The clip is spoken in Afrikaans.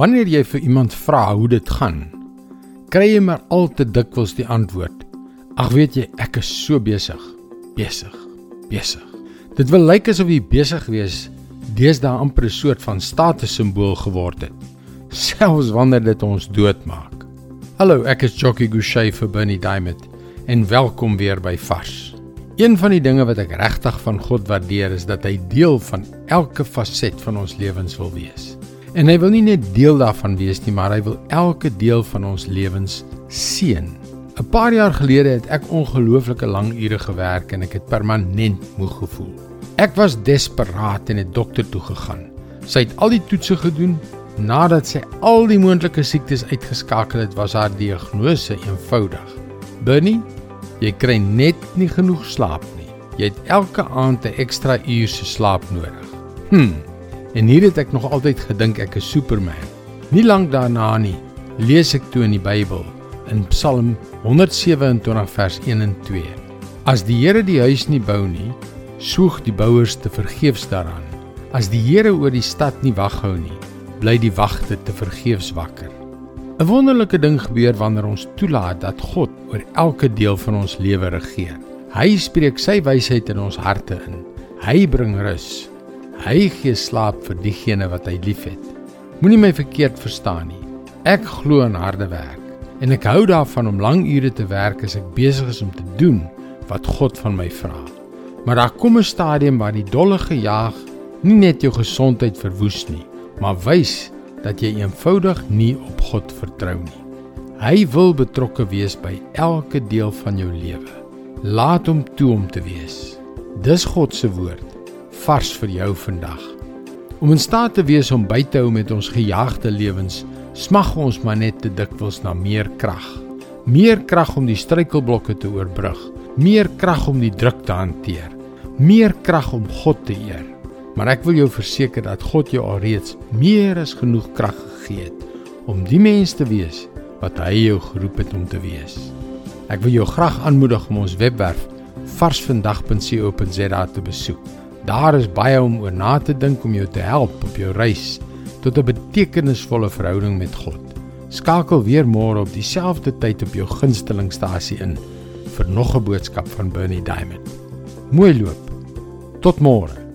Wanneer jy vir iemand vra hoe dit gaan, kry jy maar al te dikwels die antwoord: "Ag weet jy, ek is so besig, besig, besig." Dit wil lyk asof jy besig wees deesdae amper 'n soort van statussimbool geword het, selfs wanneer dit ons doodmaak. Hallo, ek is Jockey Gouchee vir Bernie Diamond en welkom weer by Vars. Een van die dinge wat ek regtig van God waardeer is dat hy deel van elke faset van ons lewens wil wees. En hy wil nie net deel daarvan wees nie, maar hy wil elke deel van ons lewens seën. 'n Paar jaar gelede het ek ongelooflike lang ure gewerk en ek het permanent moeg gevoel. Ek was desperaat en het dokter toe gegaan. Sy het al die toetse gedoen. Nadat sy al die moontlike siektes uitgeskakel het, was haar diagnose eenvoudig. Bernie, jy kry net nie genoeg slaap nie. Jy het elke aand 'n ekstra uur se slaap nodig. Hm, En hier het ek nog altyd gedink ek is Superman. Nie lank daarna nie, lees ek toe in die Bybel in Psalm 127 vers 1 en 2. As die Here die huis nie bou nie, soeg die bouers te vergeefs daaraan. As die Here oor die stad nie wag hou nie, bly die wagte te vergeefs wakker. 'n Wonderlike ding gebeur wanneer ons toelaat dat God oor elke deel van ons lewe regeer. Hy spreek sy wysheid in ons harte in. Hy bring rus. Hy gee slaap vir diegene wat hy liefhet. Moenie my verkeerd verstaan nie. Ek glo in harde werk en ek hou daarvan om lang ure te werk as ek besig is om te doen wat God van my vra. Maar daar kom 'n stadium waar die dolle gejaag nie net jou gesondheid verwoes nie, maar wys dat jy eenvoudig nie op God vertrou nie. Hy wil betrokke wees by elke deel van jou lewe. Laat hom toe om te wees. Dis God se woord vars vir jou vandag. Om in staat te wees om by te hou met ons gejaagde lewens, smag ons maar net te dikwels na meer krag. Meer krag om die struikelblokke te oorbrug, meer krag om die druk te hanteer, meer krag om God te eer. Maar ek wil jou verseker dat God jou alreeds meer as genoeg krag gegee het om die mens te wees wat hy jou geroep het om te wees. Ek wil jou graag aanmoedig om ons webwerf varsvandag.co.za te besoek. Daar is baie om oor na te dink om jou te help op jou reis tot 'n betekenisvolle verhouding met God. Skakel weer môre op dieselfde tyd op jou gunstelingstasie in vir nog 'n boodskap van Bernie Diamond. Mooi loop. Tot môre.